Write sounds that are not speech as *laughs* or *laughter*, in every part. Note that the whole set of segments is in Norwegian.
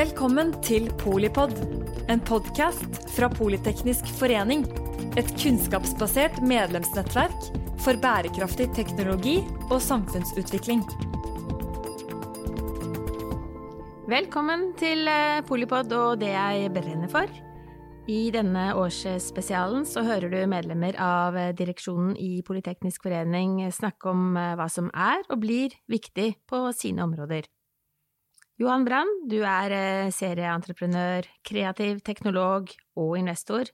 Velkommen til Polipod, en podkast fra Politeknisk forening. Et kunnskapsbasert medlemsnettverk for bærekraftig teknologi og samfunnsutvikling. Velkommen til eh, Polipod og det jeg brenner for. I denne årsspesialen så hører du medlemmer av direksjonen i Politeknisk forening snakke om eh, hva som er og blir viktig på sine områder. Johan Brann, du er eh, serieentreprenør, kreativ teknolog og investor.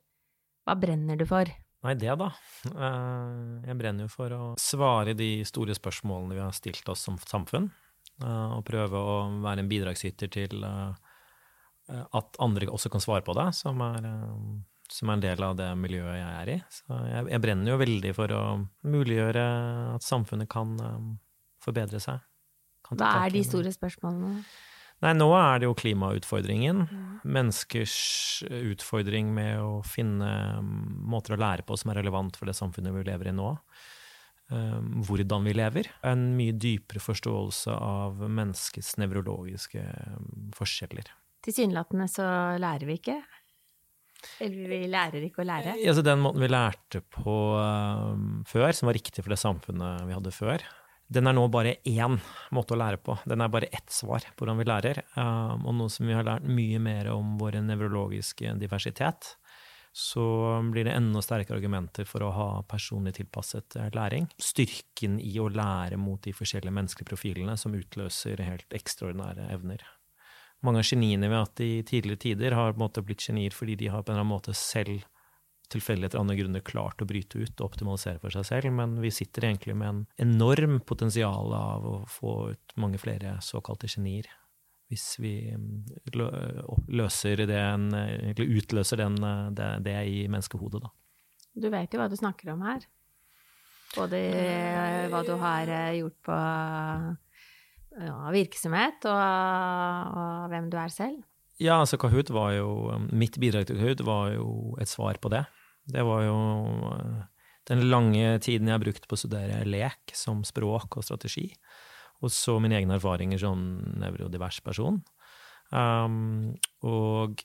Hva brenner du for? Nei, det da. Eh, jeg brenner jo for å svare de store spørsmålene vi har stilt oss som samfunn, og prøve å være en bidragsyter til Eh, at andre også kan svare på det, som er, eh, som er en del av det miljøet jeg er i. Så jeg, jeg, brenner jo veldig for å muliggjøre at samfunnet kan forbedre seg. Kan Hva er de store spørsmålene? Nei, nå er det jo klimautfordringen. Mm. Menneskers utfordring med å finne måter å lære på som er relevant for det samfunnet vi lever i nå. Um, hvordan vi lever. En mye dypere forståelse av menneskets nevrologiske um, forskjeller tilsynelatende så lærer vi ikke. Eller vi lærer ikke å lære. Altså den måten vi lærte på um, før, som var riktig for det samfunnet vi hadde før, den er nå bare én måte å lære på. Den er bare ett svar på hvordan vi lærer. Um, og nå som vi har lært mye mer om vår nevrologiske diversitet, så blir det enda sterkere argumenter for å ha personlig tilpasset eh, læring. Styrken i å lære mot de forskjellige menneskelige profilene som utløser helt ekstraordinære evner mange av geniene ved at de i tidligere tider, har blitt genier fordi de har på en eller annen måte selv tilfeldig etter andre grunner klart å bryte ut og optimalisere for seg selv, men vi sitter egentlig med en enorm potensial av å få ut mange flere såkalte genier. Hvis vi mm, løser det en, eller utløser den, det, det i menneskehodet, da. Du vet jo hva du snakker om her. Både hva du har eh, gjort på ja, virksomhet og, og, hvem du er selv? Ja, altså Kahoot var jo Mitt bidrag til Kahoot var jo et svar på det. Det var jo eh, den lange tiden jeg har brukt på å studere lek som språk og strategi. Og så mine egne erfaringer som nevrodivers person. Um, og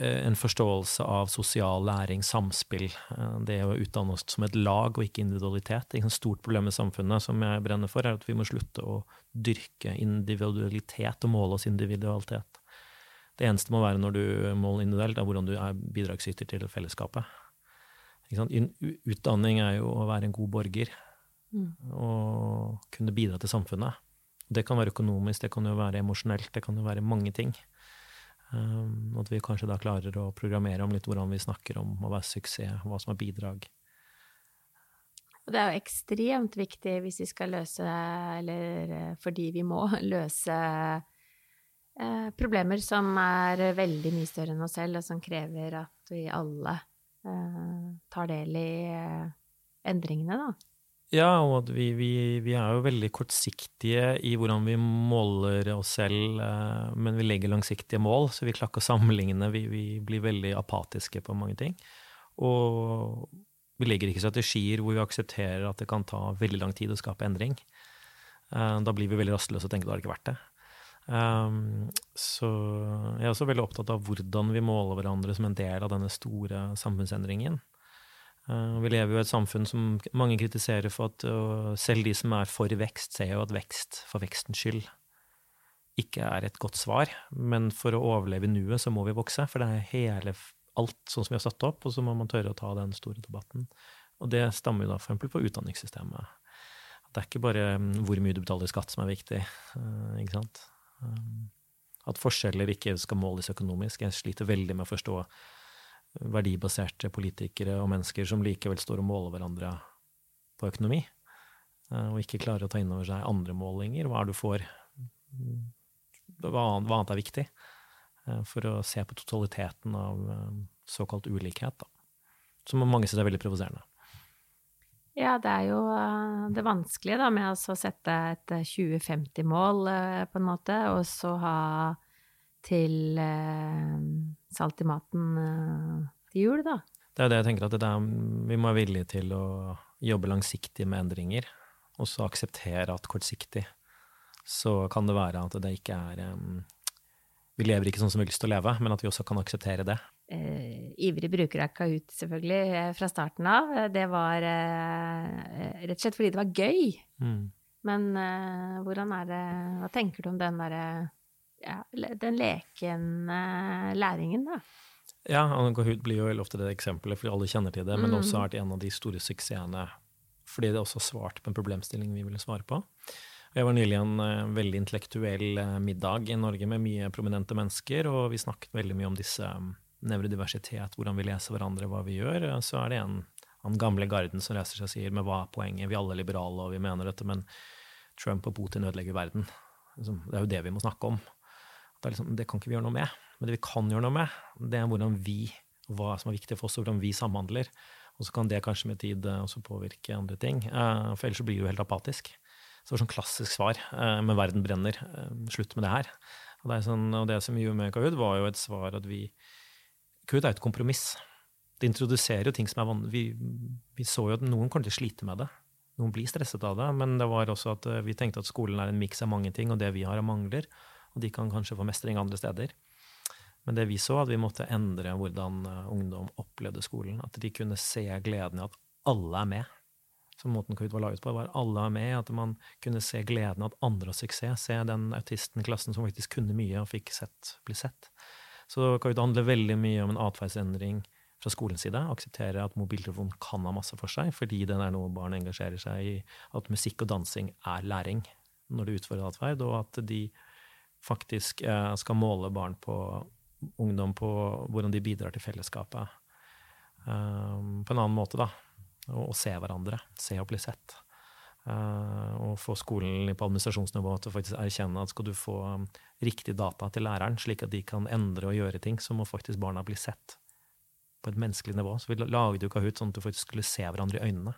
Eh, en forståelse av sosial læring, samspill. Eh, det å utdanne oss som et lag og ikke individualitet. Et stort problem i samfunnet som jeg brenner for, er at vi må slutte å dyrke individualitet og måle oss individualitet. Det eneste må være når du måler individuelt, er hvordan du er bidragsyter til fellesskapet. Utdanning er jo å være en god borger mm. og kunne bidra til samfunnet. Det kan være økonomisk, det kan jo være emosjonelt, det kan jo være mange ting. Um, at vi kanskje da klarer å programmere om litt hvordan vi snakker om å være suksess, hva som er bidrag. Og det er jo ekstremt viktig hvis vi skal løse, eller eh, fordi vi må *laughs* løse eh, problemer som er veldig mye større enn oss selv, og som krever at vi alle eh, tar del i eh, endringene, da. Ja, og at vi, vi, vi, er jo veldig kortsiktige i hvordan vi måler oss selv, eh, men vi legger langsiktige mål, så vi klarer å sammenligne. Vi, vi, blir veldig apatiske på mange ting. Og vi legger ikke strategier hvor vi aksepterer at det kan ta veldig lang tid å skape endring. Eh, da blir vi veldig rastløse og tenker har det ikke vært det. Um, så jeg er også veldig opptatt av hvordan vi måler hverandre som en del av denne store samfunnsendringen. Uh, vi lever jo i et samfunn som mange kritiserer for at selv de som er for vekst, ser jo at vekst for vekstens skyld ikke er et godt svar. Men for å overleve nuet, så må vi vokse. For det er hele alt sånn som vi har satt opp, og så må man tørre å ta den store debatten. Og det stammer jo da eksempel på utdanningssystemet. Det er ikke bare mm, hvor mye du betaler i skatt som er viktig. Uh, ikke sant? Um, at forskjeller ikke skal måles økonomisk. Jeg sliter veldig med å forstå verdibaserte politikere og mennesker som likevel står og måler hverandre på økonomi, eh, og ikke klarer å ta inn over seg andre målinger. Hva er det du får? Hva annet er viktig? Eh, for å se på totaliteten av eh, såkalt ulikhet, da. Som mange syns er veldig provoserende. Ja, det er jo det vanskelige da, med å sette et 2050-mål, på en måte, og så ha til eh, salt i maten eh, til jul, da. Det er det jeg tenker, at er, vi må være villige til å jobbe langsiktig med endringer, og så akseptere at kortsiktig så kan det være at det ikke er vi lever ikke sånn som vi har lyst til å leve, men at vi også kan akseptere det. Eh, ivrig bruker av Kahoot, selvfølgelig, eh, fra starten av. Eh, det var eh, rett og slett fordi det var gøy. Mm. Men eh, hvordan er det Hva tenker du om den derre ja, den lekende læringen, da? Ja, Kahoot blir jo ofte det eksempelet, fordi alle kjenner til det, men det Mm. også vært en av de store suksessene fordi det også svarte på en problemstilling vi ville svare på. Jeg var nylig i en eh, veldig intellektuell eh, middag i Norge med mye prominente mennesker, og vi snakket veldig mye om disse um, nevrodiversitet, hvordan vi leser hverandre, hva vi gjør. Så er det en han gamle garden som reiser seg og sier men hva er poenget, vi er alle liberale og vi mener dette, men Trump og Putin ødelegger verden. Liksom, Det er jo det vi må snakke om. Det, liksom, det kan ikke vi gjøre noe med. Men det vi kan gjøre noe med, det er hvordan vi, hva som er viktig for oss, og hvordan vi samhandler. Og så kan det kanskje med tid eh, også påvirke andre ting. Eh, For ellers så blir du helt apatisk. Så det var sånn klassisk svar. eh, Men verden brenner. Slutt med det her. Og det, er sånn, og det som gjorde med Kahoot, var jo et svar at vi Kahoot er et kompromiss. Det introduserer jo ting som er vanlig. Vi, vi så jo at noen kommer til å slite med det. Noen blir stresset av det, men det var også at eh, vi tenkte at skolen er en miks av mange ting, og det vi har, er mangler. Og de kan kanskje få mestring andre steder. Men det vi så, at vi måtte endre hvordan eh, ungdom opplevde skolen. At de kunne se gleden i at alle er med. Så måten Kahoot var laget på, var alle er med. At man kunne se gleden i at andre har suksess. Se den autisten i klassen som faktisk kunne mye og fikk sett, bli sett. Så kan det handle veldig mye om en atferdsendring fra skolens side. Akseptere at mobiltelefon kan ha masse for seg, fordi den er noe barn engasjerer seg i. At musikk og dansing er læring når det utfordrer atferd, og at de faktisk eh, skal måle barn på ungdom på hvordan de bidrar til fellesskapet um, på en annen måte, da. Og se hverandre. Se og bli sett. Eh, og få skolen på administrasjonsnivå til å faktisk erkjenne at skal du få um, riktig data til læreren, slik at de kan endre og gjøre ting, så må faktisk barna bli sett på et menneskelig nivå. Så vi lagde jo Kahoot sånn at du faktisk skulle se hverandre i øynene.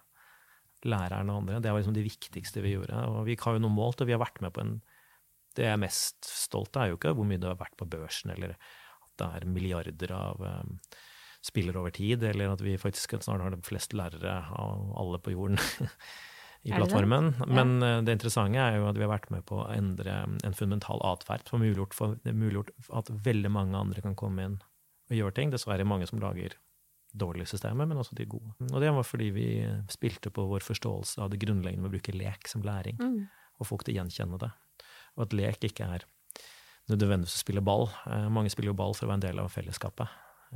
Læreren og andre. Det var liksom det viktigste vi gjorde. Og vi har jo noe målt, og vi har vært med på en Det jeg er mest stolt av, er jo ikke hvor mye det har vært på børsen, eller at det er milliarder av um, spillere over tid, eller at vi faktisk snart har de fleste lærere av alle på jorden *laughs* i plattformen. det Ja. Men eh, det interessante er jo at vi har vært med på å endre en fundamental atferd som har muliggjort, for, muliggjort at veldig mange andre kan komme inn og gjøre ting. Dessverre mange som lager dårlige systemer, men også de gode. Og det var fordi vi spilte på vår forståelse av det grunnleggende med å bruke lek som læring, Mm. og folk til å gjenkjenne det. Og at lek ikke er nødvendigvis å spille ball. Eh, mange spiller jo ball for å være en del av fellesskapet.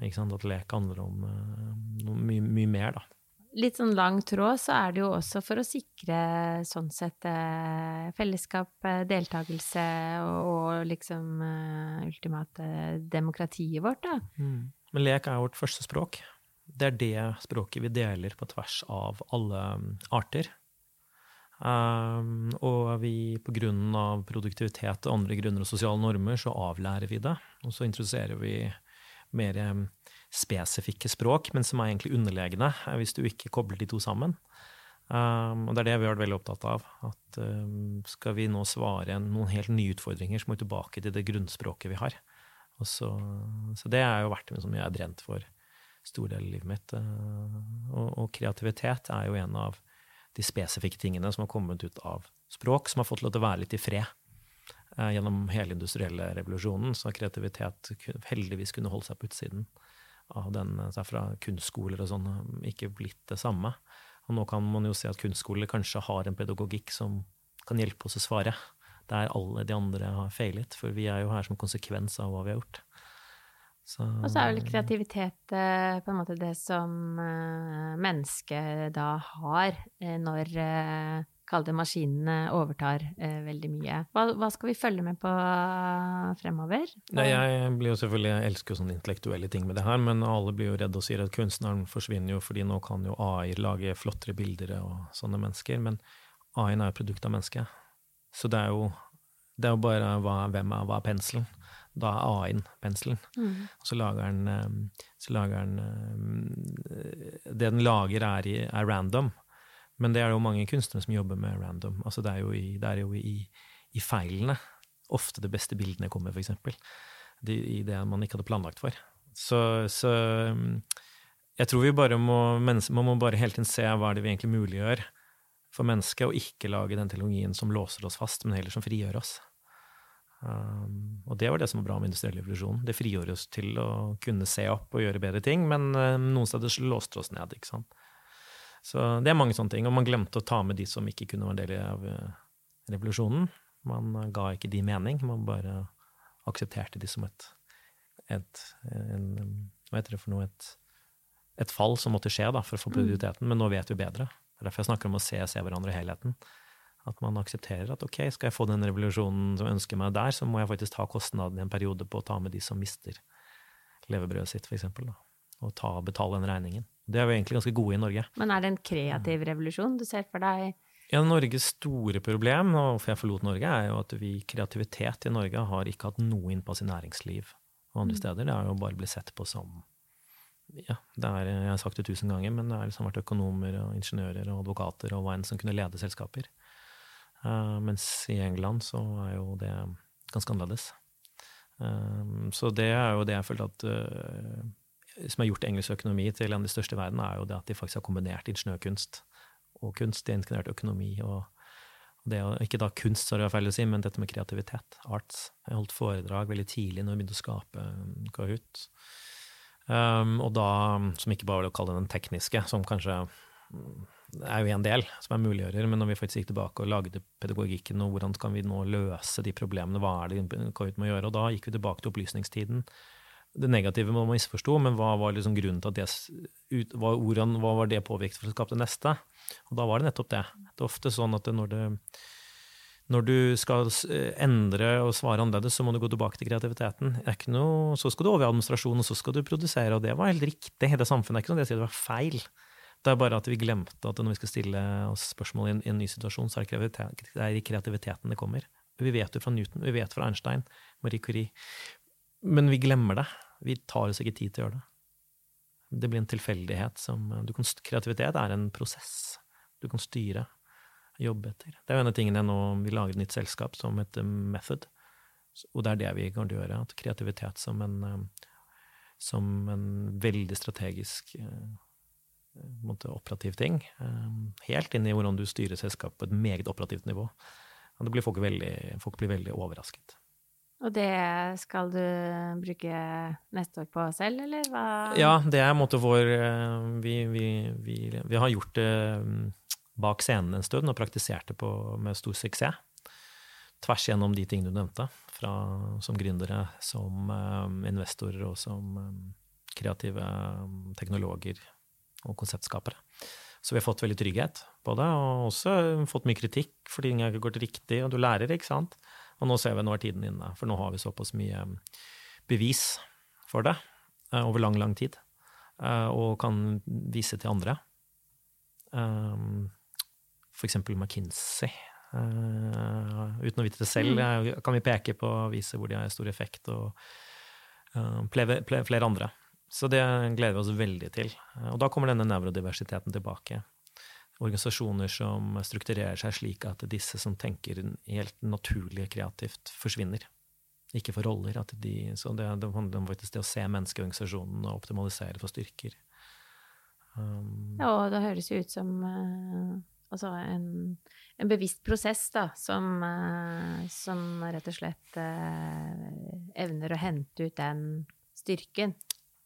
Ikke sant? At lek handler om eh, noe mye, mye mer, da. Litt sånn lang tråd, så er det jo også for å sikre sånn sett eh, fellesskap, eh, deltakelse og, og liksom eh, ultimate demokratiet vårt, da. Men lek er vårt første språk. Det er det språket vi deler på tvers av alle um, arter. Um, og vi, på grunn av produktivitet og andre grunner og sosiale normer, så avlærer vi det. Og så introduserer vi mer um, spesifikke språk, men som er egentlig underlegne eh, hvis du ikke kobler de to sammen. Um, og det er det vi har vært veldig opptatt av. At um, skal vi nå svare noen helt nye utfordringer, så må vi tilbake til det grunnspråket vi har. Så, så det er jo noe som jeg er brent for stor del av livet mitt. Uh, og, og kreativitet er jo en av de spesifikke tingene som har kommet ut av språk, som har fått lov til å være litt i fred. Uh, gjennom hele industrielle revolusjonen så har kreativitet heldigvis kunne holde seg på utsiden av den, så er fra kunstskoler og sånn, ikke blitt det samme. Og nå kan man jo se at kunstskoler kanskje har en pedagogikk som kan hjelpe oss å svare, der alle de andre har feilet, for vi er jo her som konsekvens av hva vi har gjort. Så, Og så er vel kreativitet eh, på en måte det som eh, mennesket da har eh, når eh, Kall det maskinene overtar eh, veldig mye. Hva, hva skal vi følge med på fremover? Nei, jeg blir jo selvfølgelig, jeg elsker jo sånne intellektuelle ting med det her, men alle blir jo redde og sier at kunstneren forsvinner jo fordi nå kan jo AI lage flottere bilder og sånne mennesker, men AI-en er jo produkt av mennesket. Så det er jo, det er jo bare hva, hvem er, hva er penselen? Da er AI-en penselen. Mm. Og så lager den, eh, så lager den eh, Det den lager, er, i, er random. Men det er jo mange kunstnere som jobber med random. Altså det er jo i, det er jo i, i feilene ofte de beste bildene kommer, eksempel. De, I det man ikke hadde planlagt for. Så, så mm, jeg tror vi bare må, man må bare hele tiden se hva er det vi egentlig muliggjør for mennesket, og ikke lage den teknologien som låser oss fast, men heller som frigjør oss. Um, og det var det som var bra med industriell revolusjon. Det frigjorde oss til å kunne se opp og gjøre bedre ting, men uh, noen steder låste det oss ned. ikke sant? Så det er mange sånne ting. Og man glemte å ta med de som ikke kunne være del av uh, revolusjonen. Man uh, ga ikke de mening, man bare aksepterte de som et, et en, Hva heter det for noe? Et, et fall som måtte skje da, for å få prioriteten. produktiviteten, men nå vet vi bedre. Det er derfor jeg snakker om å se, se hverandre i helheten. At man aksepterer at ok, skal jeg få den revolusjonen som ønsker meg der, så må jeg faktisk ta kostnaden i en periode på å ta med de som mister levebrødet sitt, f.eks. Og ta, betale den regningen. Det er vi egentlig ganske gode i Norge. Men er det en kreativ revolusjon du ser for deg? Ja, Norges store problem, og hvorfor jeg forlot Norge, er jo at vi, kreativitet i Norge har ikke hatt noe innpass i næringsliv og andre mm. steder. Det har jo bare blitt sett på som ja, er, jeg har sagt det tusen ganger, men det har liksom vært økonomer og ingeniører og advokater og hva enn som kunne lede selskaper. Uh, mens i England så er jo det ganske annerledes. Um, så det er jo det jeg følte at uh, som har gjort engelsk økonomi til en av de største i verden, er jo det at de faktisk har kombinert ingeniørkunst og kunst. De har integrert økonomi og, det, ikke da kunst, det feil å si, men dette med kreativitet, arts. Jeg holdt foredrag veldig tidlig når jeg begynte å skape Kahoot. Um, og da, som ikke bare var å kalle den tekniske, som kanskje er jo en del som er muliggjører, men når vi faktisk gikk tilbake og lagde pedagogikken, og hvordan kan vi nå løse de problemene, hva er det Kahoot må gjøre, og da gikk vi tilbake til opplysningstiden. Det negative man misforsto, men hva var liksom grunnen til at det hva, hvordan, hva var det påvirket for å skape det neste? Og da var det nettopp det. Det er ofte sånn at når det når du skal endre og svare annerledes, så må du gå tilbake til kreativiteten. Noe, så skal du over i administrasjon, og så skal du produsere, og det var helt riktig. Det samfunnet er ikke noe det jeg sier det var feil. Det er bare at vi glemte at når vi skal stille oss spørsmål i en, i en ny situasjon, så er det, det i kreativiteten det kommer. Vi vet jo fra Newton, vi vet fra Einstein, Marie Curie. Men vi glemmer det. Vi tar oss ikke tid til å gjøre det. Det blir en tilfeldighet som kan, Kreativitet er en prosess du kan styre, jobbe etter. Det er jo en av tingene nå vi lager et nytt selskap som heter Method. Og det er det vi kan gjøre. At kreativitet som en, som en veldig strategisk eh, måte, operativ ting. Helt inn i hvordan du styrer selskapet på et meget operativt nivå. Folk, veldig, folk blir veldig overrasket. Og det skal du bruke neste år på selv, eller hva? Ja, det er en måte vår eh, vi, vi, vi, vi, har gjort det mm, bak scenen en stund og praktisert det på, med stor suksess. Tvers gjennom de tingene du nevnte, fra, som gründere, som um, investorer og som um, kreative um, teknologer og konseptskapere. Så vi har fått veldig trygghet på det, og også fått mye kritikk fordi ting har ikke gått riktig, og du lærer, ikke sant. Og nå ser vi nå er tiden inne, for nå har vi såpass mye um, bevis for det uh, over lang, lang tid, uh, og kan vise til andre. Um, for eksempel McKinsey. Uh, uten å vite det selv, mm. kan vi peke på og vise hvor de har stor effekt, og flere andre. Så det gleder vi oss veldig til. Og da kommer denne nevrodiversiteten tilbake. Organisasjoner som strukturerer seg slik at disse som tenker helt naturlig kreativt, forsvinner. Ikke for roller. De, så det, det, handler om faktisk det å se menneskeorganisasjonen og optimalisere for styrker. Um, ja, og det høres jo ut som uh, altså en, en, bevisst prosess, da, som, uh, som rett og slett uh, evner å hente ut den styrken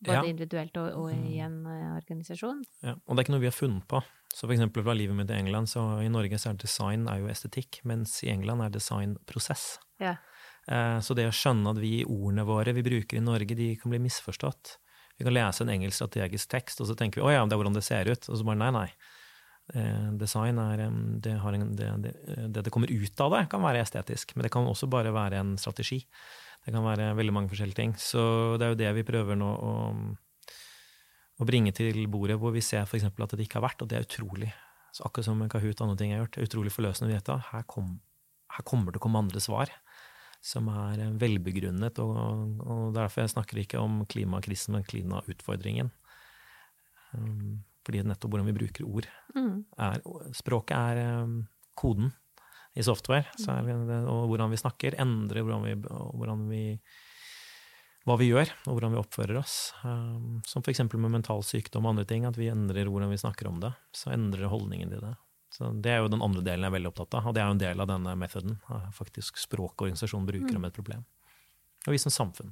både ja. individuelt og, og, i mm. en uh, organisasjon. Ja, og det er ikke noe vi har funnet på. Så for eksempel fra livet mitt i England, så i Norge så er design er jo estetikk, mens i England er design prosess. Ja. Uh, så det å skjønne at vi ordene våre vi bruker i Norge, de kan bli misforstått. Vi kan lese en engelsk strategisk tekst, og så tenker vi å ja, det er hvordan det ser ut. Og så bare nei, nei. Uh, design er det, en, det, det, det, det kommer ut av det, kan være estetisk, men det kan også bare være en strategi. Det kan være veldig mange forskjellige ting. Så det er jo det vi prøver nå å, å bringe til bordet, hvor vi ser f.eks. at det ikke har vært, og det er utrolig. Så akkurat som Kahoot og andre ting jeg har gjort, det er utrolig forløsende å vite her, kom, her kommer det å komme andre svar som er velbegrunnet, og, og derfor jeg snakker ikke om klimakrisen, men klimautfordringen. Um, fordi nettopp hvordan vi bruker ord mm. er Språket er um, koden i software. Det, og hvordan vi snakker, endrer hvordan vi, hvordan vi, hva vi gjør, og hvordan vi oppfører oss. Um, som f.eks. med mental sykdom og andre ting, at vi endrer hvordan vi snakker om det. Så endrer holdningen til det. Så Det er jo den andre delen jeg er veldig opptatt av, og det er jo en del av denne methoden. Faktisk språkorganisasjonen bruker om et problem. Og vi som samfunn.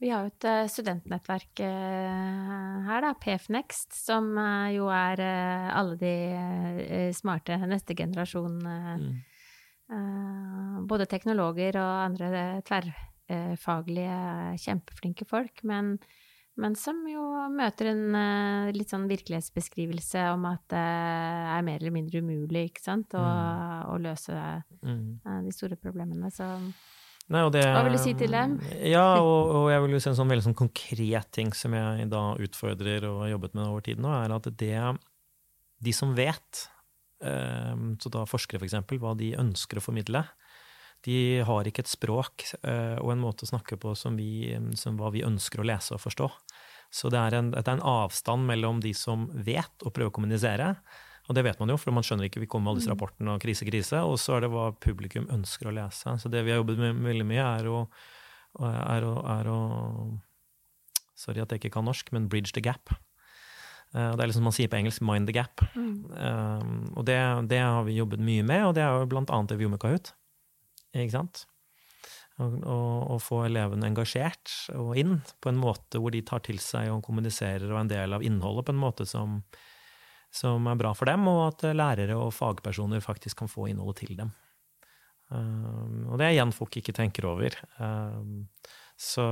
Vi har jo et uh, studentnettverk uh, her, da, PFNext, som uh, jo er alle de smarte neste generasjon mm. Både teknologer og andre tverrfaglige, kjempeflinke folk. Men, men, som jo møter en litt sånn virkelighetsbeskrivelse om at det er mer eller mindre umulig, ikke sant, å, mm. å løse mm. de store problemene. Så Nei, det, Hva vil du si til dem? *laughs* Ja, og, og jeg vil jo si en sånn veldig sånn konkret ting som jeg da utfordrer og har jobbet med over tid nå, er at det De som vet, ehm, så da forskere f.eks., for hva de ønsker å formidle, de har ikke et språk eh, og en måte å snakke på som, vi, som hva vi ønsker å lese og forstå. Så det er, en, det er en avstand mellom de som vet og prøver å kommunisere, og det vet man jo, for man skjønner ikke vi kommer med alle disse mm. rapportene og krise, krise. Og så er det hva publikum ønsker å lese. Så det vi har jobbet med veldig mye, er å, er å, er å Sorry at jeg ikke kan norsk, men bridge the gap. Uh, det er liksom man sier på engelsk 'mind the gap'. Mm. Um, og det, det, har vi jobbet mye med, og det er jo blant annet det vi gjorde med Kahoot. Ikke sant? Å få elevene engasjert og inn på en måte hvor de tar til seg og kommuniserer og er en del av innholdet på en måte som som er bra for dem, og at lærere og fagpersoner faktisk kan få innholdet til dem. Um, og det er igjen folk ikke tenker over. Um, så,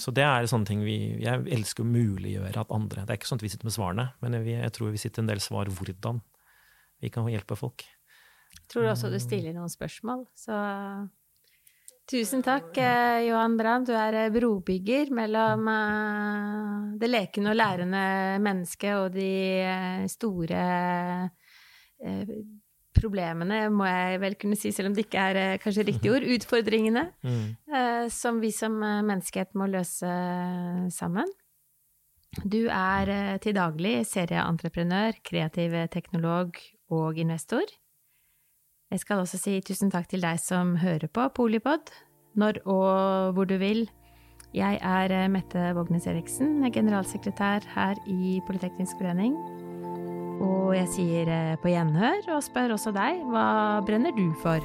så, det er sånne ting vi Jeg elsker å muliggjøre at andre Det er ikke sånn at vi sitter med svarene, men jeg, jeg tror vi sitter en del svar hvordan vi kan hjelpe folk. Jeg tror også du stiller noen spørsmål, så Tusen takk, eh, Johan Brann. Du er eh, brobygger mellom eh, det lekende og lærende mennesket og de store problemene, må jeg vel kunne si, selv om det ikke er kanskje riktig ord, *laughs* utfordringene, mm. som vi som menneskehet må løse sammen. Du er til daglig serieentreprenør, kreativ teknolog og investor. Jeg skal også si tusen takk til deg som hører på Polipod, når og hvor du vil. Jeg er eh, Mette Vågnes Eriksen, generalsekretær her i Politeknisk forening. Og jeg sier eh, på gjenhør, og spør også deg, hva brenner du for?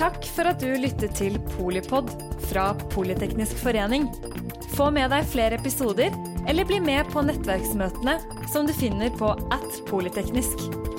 Takk for at du lyttet til Polipod fra Politeknisk forening. Få med deg flere episoder, eller bli med på nettverksmøtene som du finner på at polyteknisk.